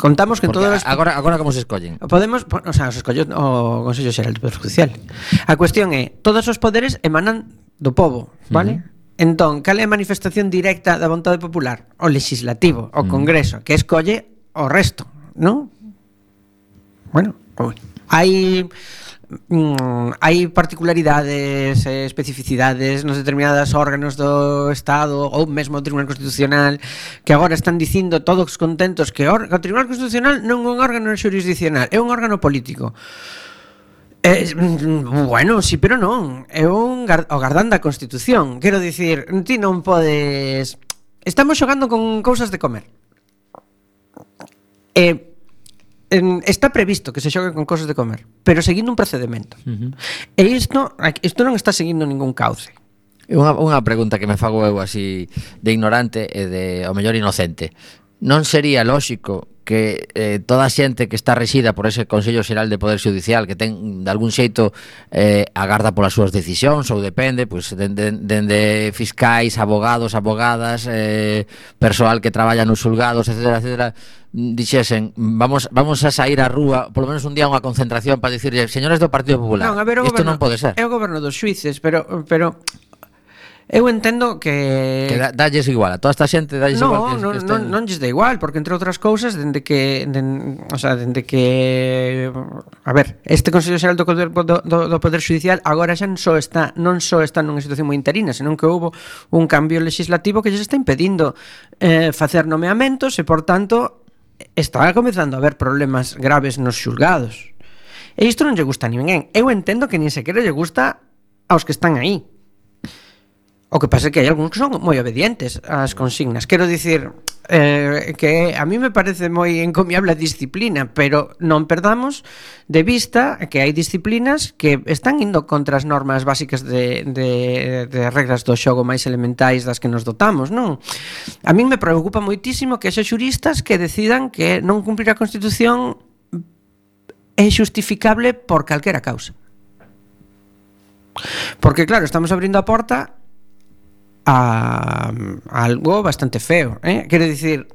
contamos que Porque todas as... agora agora como se escollen. Podemos, o sea, os escolleu o Consello Xeral do Poder Judicial. A cuestión é, todos os poderes emanan do povo, vale? Uh -huh. Entón, cal é a manifestación directa da vontade popular? O legislativo, o mm. Congreso, que escolle o resto, non? Bueno, pois, hai mm, hai particularidades, e especificidades nos determinadas órganos do Estado ou mesmo o Tribunal Constitucional que agora están dicindo todos contentos que o Tribunal Constitucional non é un órgano jurisdicional, é un órgano político. Eh, mm, bueno, sí, pero non. É un gar o gardán da Constitución. Quero dicir, ti non podes Estamos xogando con cousas de comer. Eh, en, está previsto que se xogue con cousas de comer Pero seguindo un procedimento. Uh -huh. E isto, isto non está seguindo ningún cauce. Unha, unha pregunta que me fago eu así de ignorante e de, o mellor, inocente non sería lóxico que eh, toda a xente que está resida por ese Consello Xeral de Poder Judicial que ten de algún xeito eh, agarda polas súas decisións ou depende pois pues, dende, dende fiscais, abogados, abogadas, eh, persoal que traballa nos xulgados, etcétera, etcétera, dixesen, vamos vamos a sair á rúa, polo menos un día unha concentración para dicirlle, señores do Partido Popular, non, a ver, isto goberno, non pode ser. É o goberno dos xuíces, pero pero Eu entendo que... Que da, dalles igual, a toda esta xente dalles no, igual que, non, que este... non, non lles da igual, porque entre outras cousas, dende que... Den, o sea, dende que... A ver, este Consello Xeral do, do, do, do Poder Judicial agora xa non só está, non só está nunha situación moi interina, senón que houbo un cambio legislativo que lles está impedindo eh, facer nomeamentos e, por tanto, está comenzando a haber problemas graves nos xulgados. E isto non lle gusta a ninguén. Eu entendo que nin sequera lle gusta aos que están aí O que pasa é que hai algúns que son moi obedientes ás consignas. Quero dicir eh, que a mí me parece moi encomiable a disciplina, pero non perdamos de vista que hai disciplinas que están indo contra as normas básicas de, de, de regras do xogo máis elementais das que nos dotamos, non? A mí me preocupa moitísimo que haxa xuristas que decidan que non cumprir a Constitución é justificable por calquera causa. Porque claro, estamos abrindo a porta a, a algo bastante feo. Eh? Quero dicir,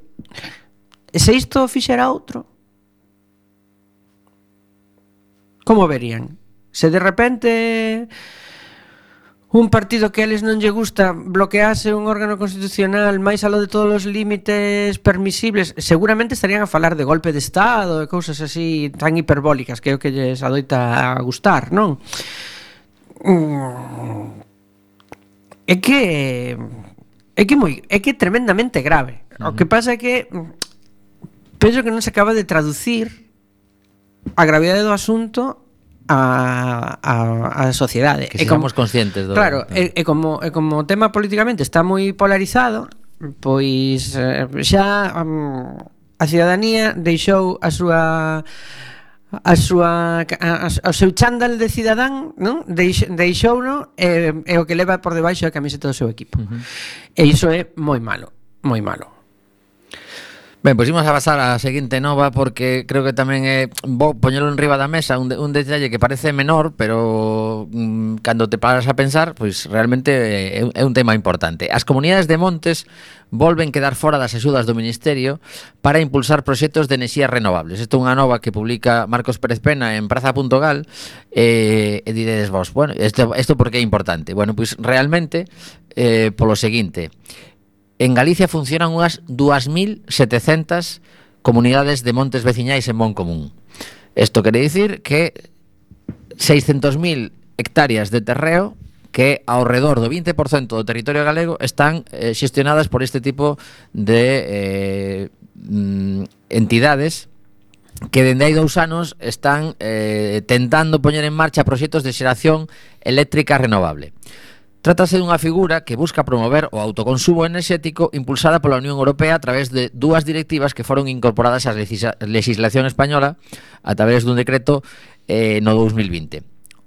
se isto fixera outro, como verían? Se de repente un partido que a eles non lle gusta bloquease un órgano constitucional máis aló de todos os límites permisibles, seguramente estarían a falar de golpe de Estado e cousas así tan hiperbólicas que é o que lles adoita a gustar, non? Mm, é que é que moi é que é tremendamente grave. Uh -huh. O que pasa é que mm, penso que non se acaba de traducir a gravidade do asunto a, a, a sociedade. Que e como, conscientes do... Claro, e, e, como, e como o tema políticamente está moi polarizado, pois eh, xa um, a cidadanía deixou a súa a súa a, a, o seu chándal de cidadán, non? Deix, deixouno eh, e, e o que leva por debaixo a camiseta do seu equipo. Uh -huh. E iso é moi malo, moi malo. Ben, pois imos a pasar á seguinte nova porque creo que tamén é bo poñelo en riba da mesa un, de, un detalle que parece menor, pero mm, cando te paras a pensar, pois realmente é, é un tema importante. As comunidades de montes volven quedar fora das axudas do Ministerio para impulsar proxectos de enerxías renovables. Isto é unha nova que publica Marcos Pérez Pena en praza.gal eh, e diredes vos, bueno, isto, isto porque é importante? Bueno, pois realmente eh, polo seguinte, En Galicia funcionan unhas 2.700 comunidades de montes veciñais en Mon Común. Isto quere dicir que 600.000 hectáreas de terreo que ao redor do 20% do territorio galego están eh, xestionadas por este tipo de eh, mm, entidades que dende hai dous anos están eh, tentando poñer en marcha proxectos de xeración eléctrica renovable. Trátase dunha figura que busca promover o autoconsumo enerxético impulsada pola Unión Europea a través de dúas directivas que foron incorporadas á legislación española a través dun decreto eh, no 2020.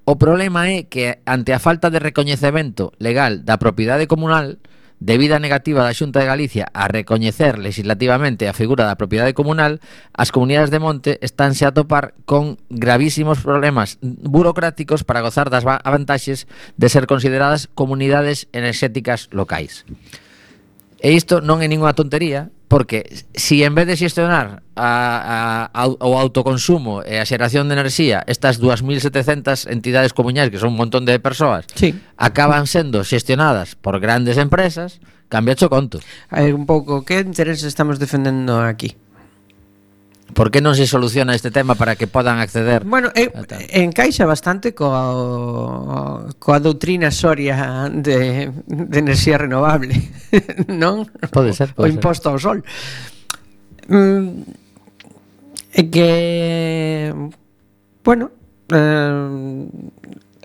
O problema é que ante a falta de recoñecemento legal da propiedade comunal, Debida negativa da Xunta de Galicia a recoñecer legislativamente a figura da propiedade comunal, as comunidades de monte estánse a topar con gravísimos problemas burocráticos para gozar das vantaxes de ser consideradas comunidades enerxéticas locais. E isto non é ninguna tontería, porque si en vez de xestionar a, a, a, o autoconsumo e a xeración de enerxía, estas 2.700 entidades comunais, que son un montón de persoas, sí. acaban sendo xestionadas por grandes empresas, cambia o conto. A un pouco, que intereses estamos defendendo aquí? Por que non se soluciona este tema para que podan acceder? Bueno, eh, ah, encaixa bastante coa, coa doutrina soria de, de enerxía renovable, non? Pode ser, pode O imposto ser. ao sol. Mm, que, bueno, eh,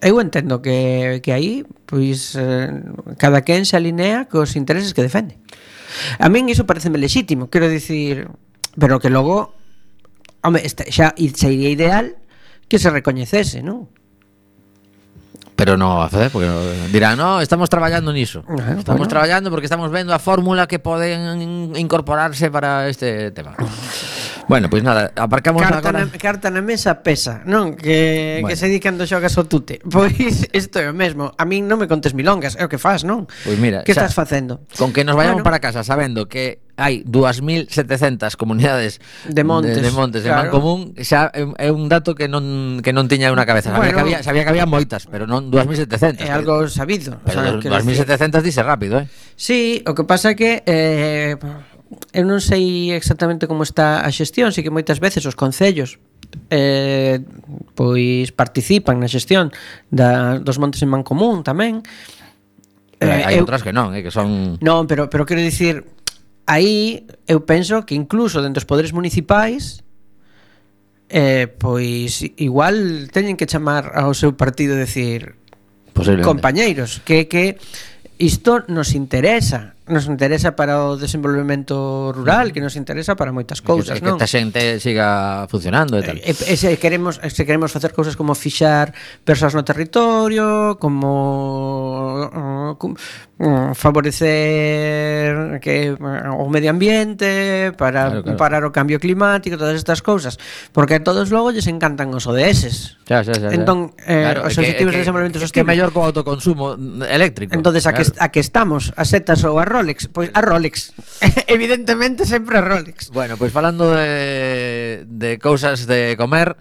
eu entendo que, que aí pois, eh, cada quen se alinea cos intereses que defende. A min iso pareceme lexítimo, quero dicir, pero que logo Home, este, xa sería ideal que se recoñecese, non? Pero no a facer, porque dirán, no, estamos traballando niso. Ah, estamos bueno. traballando porque estamos vendo a fórmula que poden in- incorporarse para este tema. Bueno, pois pues nada, aparcamos carta agora. Na, carta na mesa pesa, non? Que, bueno. que se di cando xogas o tute. Pois isto é o mesmo. A min non me contes milongas, é o que faz, non? Pois pues mira, que xa, estás facendo? Con que nos vayamos bueno. para casa sabendo que hai 2700 comunidades de montes, de, de montes claro. en común, xa é un dato que non que non tiña unha cabeza. Sabía bueno, que había sabía que había moitas, pero non 2700. É algo sabido. Pero o sea, 2700 dice rápido, eh. Sí, o que pasa é que eh eu non sei exactamente como está a xestión, si que moitas veces os concellos eh, pois participan na xestión da, dos montes en Mancomún tamén. Eh, hai eu, outras que non, eh, que son Non, pero pero quero dicir aí eu penso que incluso dentro dos poderes municipais eh, pois igual teñen que chamar ao seu partido e decir compañeiros que que isto nos interesa nos interesa para o desenvolvemento rural, que nos interesa para moitas cousas, que, non? Que esta xente siga funcionando e tal. E, e se queremos se queremos facer cousas como fixar persoas no territorio, como, uh, como Mm, favorecer que eh, o medio ambiente para claro, claro. parar o cambio climático, todas estas cousas, porque a todos logo lles encantan os ODS. Xa, xa, xa, entón, eh, claro, os objetivos que, de desenvolvemento sostenible. Que mellor co autoconsumo eléctrico. Entonces, a que a que estamos, a setas ou a Rolex, pois a Rolex. Evidentemente sempre a Rolex. Bueno, pois pues, falando de de cousas de comer,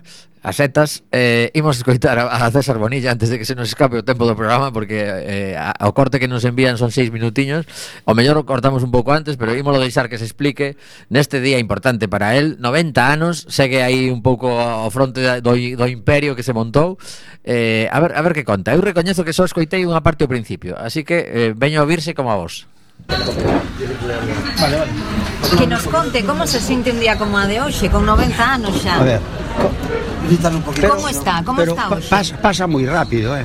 as setas eh, Imos escoitar a, a César Bonilla Antes de que se nos escape o tempo do programa Porque eh, o corte que nos envían son seis minutiños. O mellor o cortamos un pouco antes Pero ímolo deixar que se explique Neste día importante para el. 90 anos Segue aí un pouco ao fronte do, do imperio que se montou. Eh, a, ver, a ver que conta. Eu recoñezo que só escoitei unha parte ao principio Así que eh, veño a ouvirse como a vos. Vale, vale. Que nos conte como se sinte un día como a de hoxe, con 90 anos xa. A ver, Como está? Como pero está pasa, pasa muy rápido, ¿eh?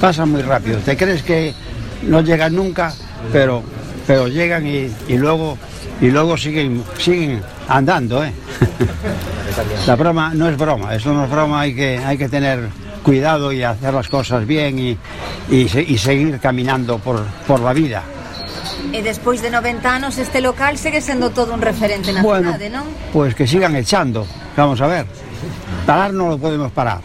Pasa muy rápido. Te crees que no llegan nunca, pero, pero llegan y, y luego y luego siguen siguen andando, ¿eh? La broma no es broma, eso no es broma, hay que hay que tener cuidado y hacer las cosas bien y, y, y seguir caminando por, por la vida. E despois de 90 anos este local segue sendo todo un referente na Bueno, non? pues que sigan echando. Vamos a ver. Parar no lo podemos parar.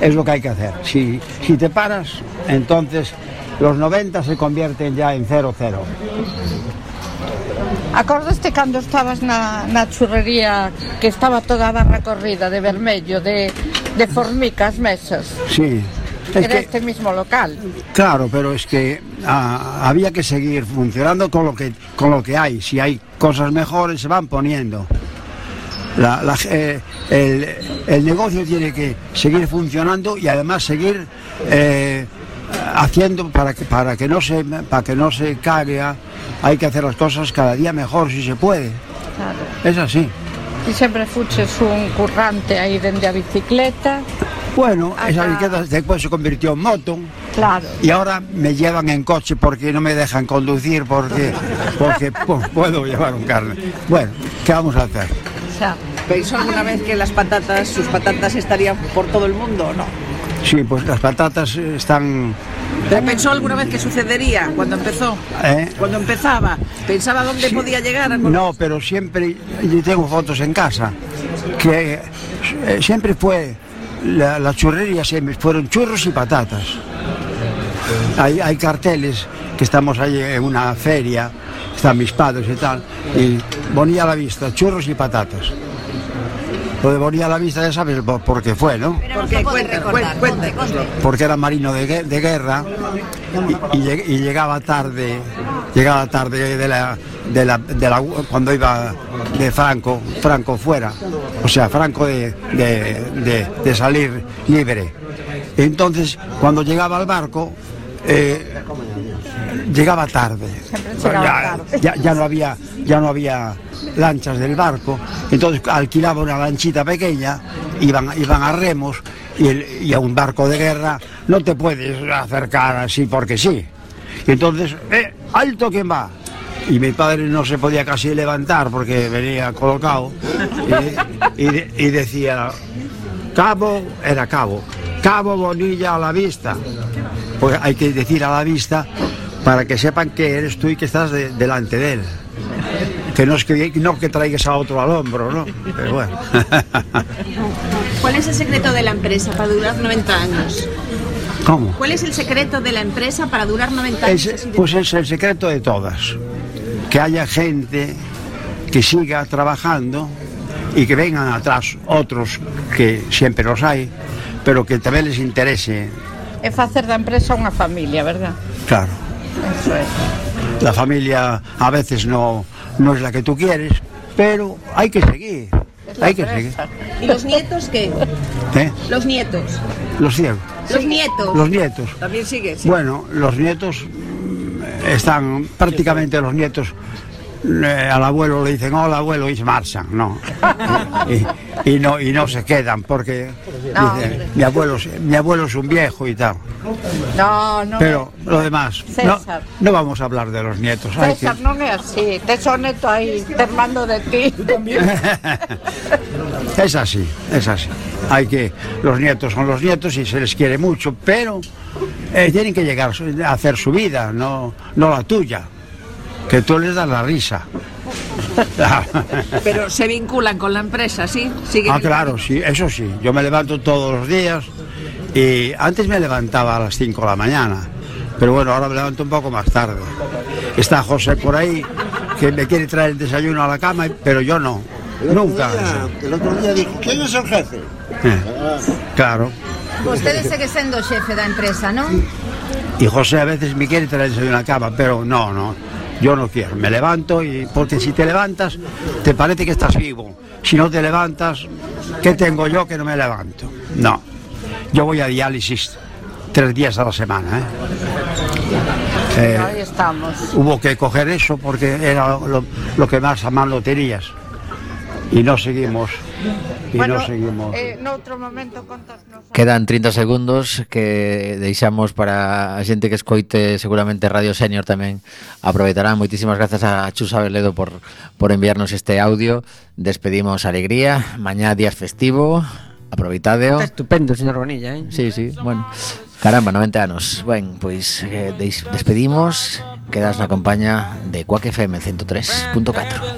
Es lo que hay que hacer. Si, si te paras, entonces los 90 se convierten ya en 0-0. Acordaste cando estabas na, na churrería que estaba toda a barra corrida de vermello, de, de formicas mesas? Sí. Es Era que, este mismo local. claro, pero es que ah, había que seguir funcionando con lo que con lo que hay. Si hay cosas mejores se van poniendo. La- la- eh, el, el negocio tiene que seguir funcionando y además seguir eh, haciendo para que para que no se para que no se caiga. Hay que hacer las cosas cada día mejor si se puede. Claro. Es así. E sempre fuches un currante aí dende a bicicleta. Bueno, esa bicicleta después se convirtió en moto. Claro. Y ahora me llevan en coche porque no me dejan conducir porque, porque pu- puedo llevar un carne. Bueno, ¿qué vamos a hacer? Xa. ¿Pensó alguna vez que las patatas, sus patatas estarían por todo el mundo o no? Sí, pues las patatas están... ¿Pero pensó alguna vez que sucedería cuando empezó? ¿eh? Cuando empezaba, ¿pensaba dónde Sí. podía llegar? No, pero siempre, yo tengo fotos en casa, que eh, siempre fue, la, la churrería siempre fueron churros y patatas. Hay, hay carteles que estamos ahí en una feria, están mis padres y tal, y ponía a la vista churros y patatas. Lo de Bonilla a la vista ya sabes por, qué fue, ¿no? Pero Porque recordar. era marino de, de guerra y, y lleg- y llegaba tarde, llegaba tarde de la, de la, de la- cuando iba de Franco, Franco fuera, o sea, Franco de, de- de- de salir libre. Entonces, cuando llegaba al barco, eh, llegaba tarde. Ya, ya- ya no había, ya no había lanchas del barco, entonces alquilaba una lanchita pequeña, iban, iban a remos y, el- y a un barco de guerra no te puedes acercar así porque sí. Y entonces, eh, alto quién va. Y mi padre no se podía casi levantar porque venía colocado y, y de- y decía, cabo, era cabo, cabo Bonilla a la vista. Pues hay que decir a la vista para que sepan que eres tú y que estás de- delante de él. Que no es que, no que traigas a otro al hombro, ¿no? Pero bueno. ¿Cuál es el secreto de la empresa para durar 90 años? ¿Cómo? ¿Cuál es el secreto de la empresa para durar 90 años? Es- pues es el secreto de todas. Que haya gente que siga trabajando y que vengan atrás otros, que siempre los hay, pero que también les interese, É facer da empresa unha familia, verdad? claro. Eso. La familia a veces no, no es la que tú quieres, pero hay que seguir. Hay que seguir. ¿Y los nietos qué? ¿eh? Los nietos. Los ciegos. Los nietos. Los nietos. También sigue. sí. Bueno, los nietos mm, están prácticamente los nietos eh, al abuelo le dicen hola abuelo y se marchan, no. Y, y no y no se quedan porque No, dicen, mi abuelo es- mi abuelo es un viejo y tal. No, non Pero lo demás, no, César. no vamos a hablar de los nietos. que- César, non é así. Tes o neto aí termando de ti. es así, es así. Hay que los nietos son los nietos y se les quiere mucho, pero eh, tienen que llegar a hacer su vida, no no la tuya. Que tú les das la risa. Pero se vinculan con la empresa, ¿sí? Siguen Ah, claro, sí, eso sí. Yo me levanto todos los días y antes me levantaba a las 5 de la mañana, pero bueno, ahora me levanto un poco más tarde. Está José por ahí que me quiere traer el desayuno a la cama, pero yo no. Nunca. El otro día dijo, ¿quién es el jefe? Eh, Claro. Vostede segue sendo o xefe da empresa, non? Y José a veces me quiere traer el desayuno a la cama, pero no, no. Yo no quiero. Me levanto y porque si te levantas te parece que estás vivo. Si no te levantas, ¿qué tengo yo que no me levanto? No. Yo voy a diálisis tres días a la semana. ¿eh? Eh, Aí estamos. hubo que coger eso porque era lo, lo que más a mano tenías. E nos seguimos. E bueno, nos seguimos. Eh, noutro momento contasnos. Quedan 30 segundos que deixamos para a xente que escoite seguramente Radio Senior tamén aproveitará. Moitísimas grazas a Chusa Beledo por, por enviarnos este audio. Despedimos alegría. Mañá día festivo. Aproveitadeo. Está estupendo, señor Bonilla, eh? Sí, sí, bueno. Caramba, 90 anos. Ben, pois eh, despedimos. Quedas na compañía de Quack FM 103.4.